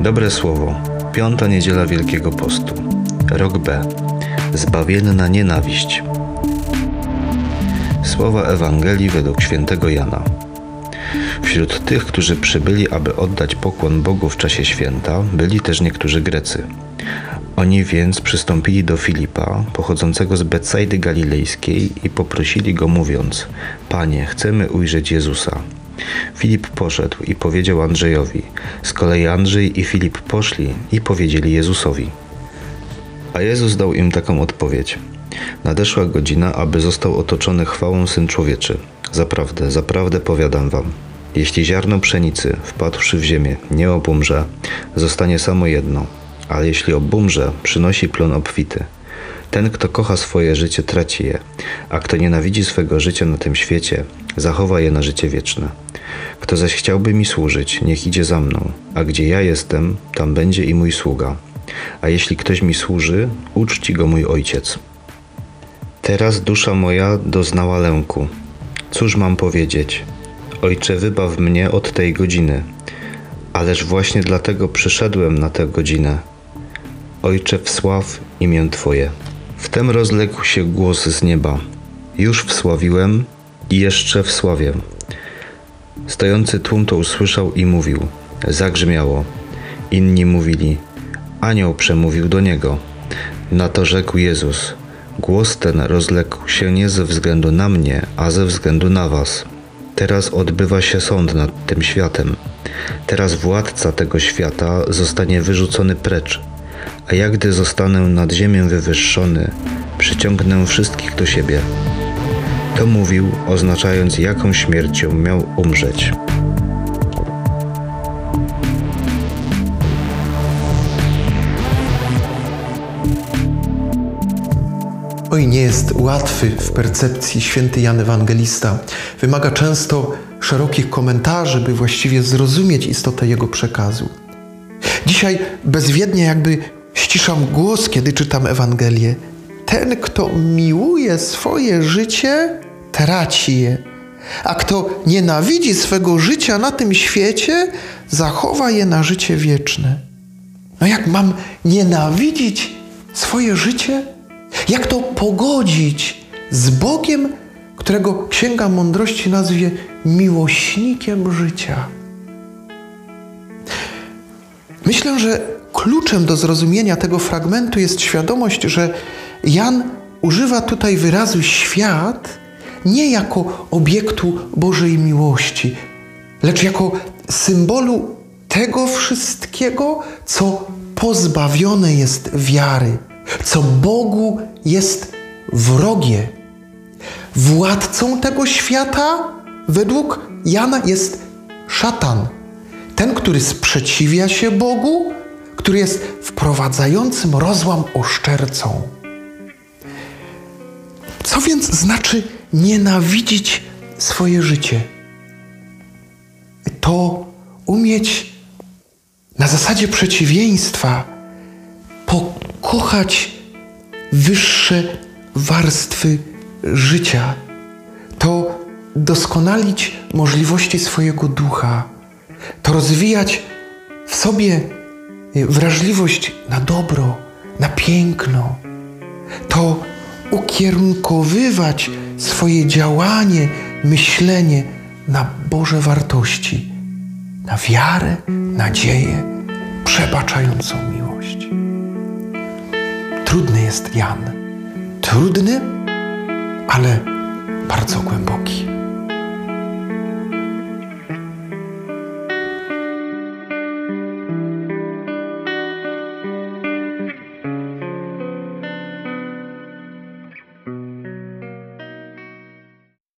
Dobre słowo. Piąta niedziela Wielkiego Postu. Rok B. Zbawienna nienawiść. Słowa Ewangelii według świętego Jana. Wśród tych, którzy przybyli, aby oddać pokłon Bogu w czasie święta, byli też niektórzy Grecy. Oni więc przystąpili do Filipa, pochodzącego z Betsaidy Galilejskiej i poprosili go mówiąc: Panie, chcemy ujrzeć Jezusa. Filip poszedł i powiedział Andrzejowi. Z kolei Andrzej i Filip poszli i powiedzieli Jezusowi. A Jezus dał im taką odpowiedź. Nadeszła godzina, aby został otoczony chwałą Syn Człowieczy. Zaprawdę, zaprawdę powiadam wam, jeśli ziarno pszenicy, wpadłszy w ziemię, nie obumrze, zostanie samo jedno, ale jeśli obumrze, przynosi plon obfity. Ten, kto kocha swoje życie, traci je, a kto nienawidzi swego życia na tym świecie, zachowa je na życie wieczne. Kto zaś chciałby mi służyć, niech idzie za mną, a gdzie ja jestem, tam będzie i mój sługa. A jeśli ktoś mi służy, uczci go mój ojciec. Teraz dusza moja doznała lęku. Cóż mam powiedzieć? Ojcze, wybaw mnie od tej godziny. Ależ właśnie dlatego przyszedłem na tę godzinę. Ojcze, wsław imię Twoje. Wtem rozległ się głos z nieba. Już wsławiłem i jeszcze wsławię. Stojący tłum to usłyszał i mówił. Zagrzmiało. Inni mówili. Anioł przemówił do niego. Na to rzekł Jezus. Głos ten rozległ się nie ze względu na mnie, a ze względu na was. Teraz odbywa się sąd nad tym światem. Teraz władca tego świata zostanie wyrzucony precz, a jak gdy zostanę nad ziemię wywyższony, przyciągnę wszystkich do siebie. To mówił, oznaczając, jaką śmiercią miał umrzeć. Oj, nie jest łatwy w percepcji święty Jan Ewangelista. Wymaga często szerokich komentarzy, by właściwie zrozumieć istotę jego przekazu. Dzisiaj bezwiednie jakby ściszam głos, kiedy czytam Ewangelię. Ten, kto miłuje swoje życie, traci je, a kto nienawidzi swego życia na tym świecie, zachowa je na życie wieczne. No jak mam nienawidzić swoje życie? Jak to pogodzić z Bogiem, którego Księga Mądrości nazwie miłośnikiem życia? Myślę, że kluczem do zrozumienia tego fragmentu jest świadomość, że Jan używa tutaj wyrazu świat nie jako obiektu Bożej miłości, lecz jako symbolu tego wszystkiego, co pozbawione jest wiary co Bogu jest wrogie. Władcą tego świata według Jana jest szatan. Ten, który sprzeciwia się Bogu, który jest wprowadzającym rozłam oszczercą. Co więc znaczy nienawidzić swoje życie? To umieć na zasadzie przeciwieństwa pokochać wyższe warstwy życia, to doskonalić możliwości swojego ducha, to rozwijać w sobie wrażliwość na dobro, na piękno, to ukierunkowywać swoje działanie, myślenie na Boże wartości, na wiarę, nadzieję, przebaczającą miłość. Trudny jest Jan. Trudny, ale bardzo głęboki.